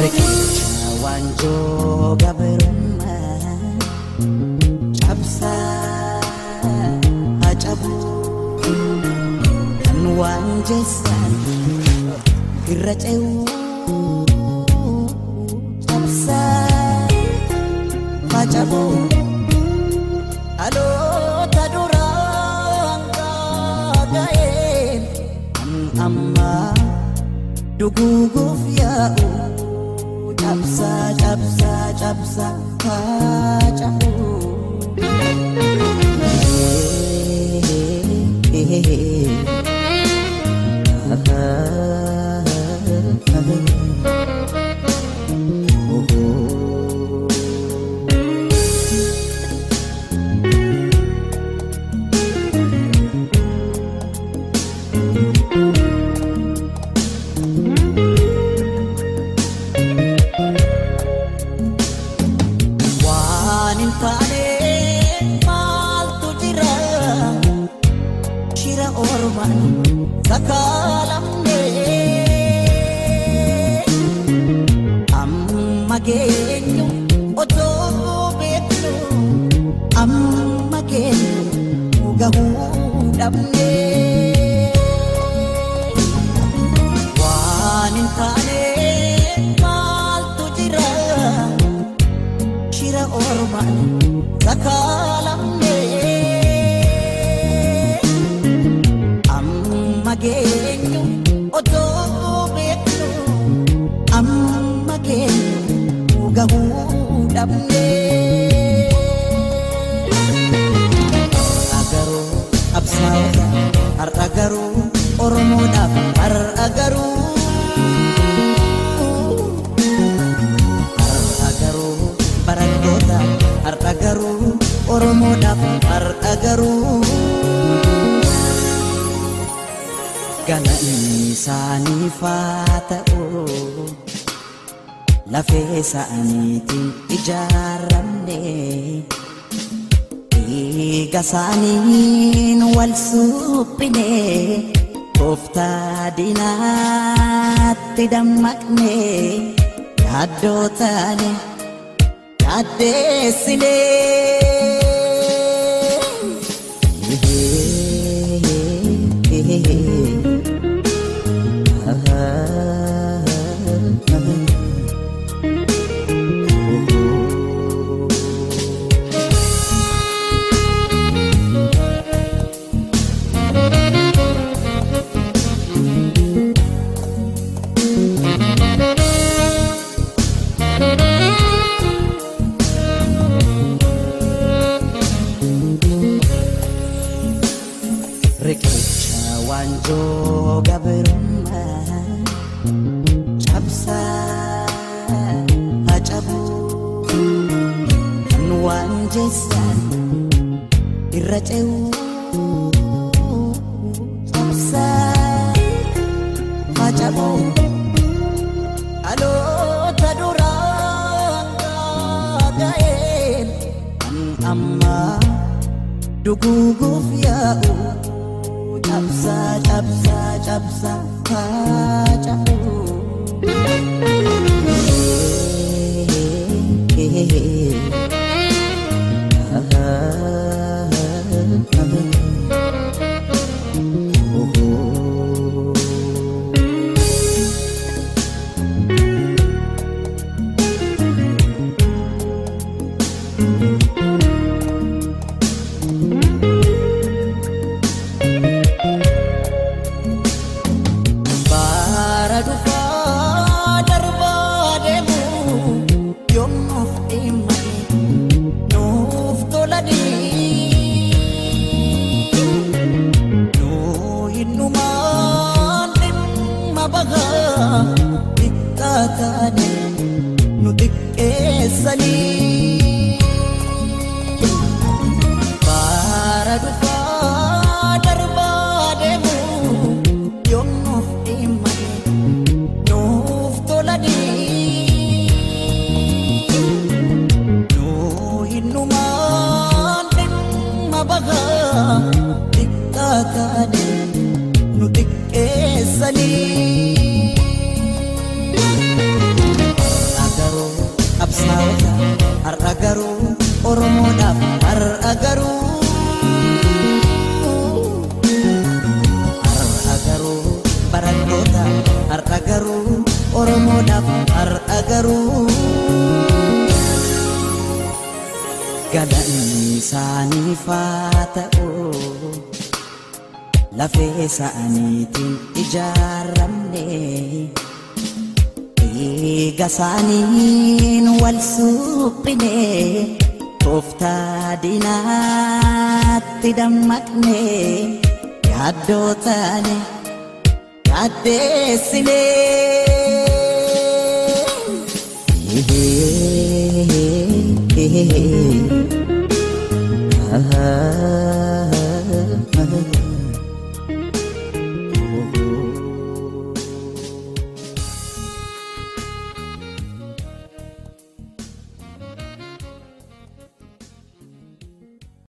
Riqicha waanjoo gabrummaa cabsaa haa cabuu kan waan jeessan irra ce'uu cabsaa haa cabuu dhaloota duraan gaaga'een kan ammaa duguuguuf yaa'u cabsaa cabsaa cabsaa haa shira ormaan sakaalamne amma geenyu otoo beeknu amma geenyu gahuu dhabne waan hin taane maaltu jira shira ormaan sakaalamne gahuu dhabne agaruu qabsaa'ota har'a garuu oromoodhaaf har'a garuu garuu oromoodhaaf har'a garuu galanni isaaniif haa ta'u lafee isaaniitiin ijaaramne dhiiga isaaniin wal suphine tooftaa diinaatti dammaqne yaaddoo taane yaaddeessine. Waanjoo gabrummaa cabsaa haa cabuu kan waan jeessan irra ce'uu cabsaa haa cabuu dhaloota duraan gaaga'een kan ammaa duguuguuf yaa'u cabsaa cabsaa cabsaa haa cabuu. ፋደር Oromoodhaaf har'a garuu galanni isaaniif haa ta'u lafee isaaniitiin ijaaramne dhiiga isaaniin wal suphine tooftaa diinaatti dammaqne yaaddoo taane yaaddeessine. Ah,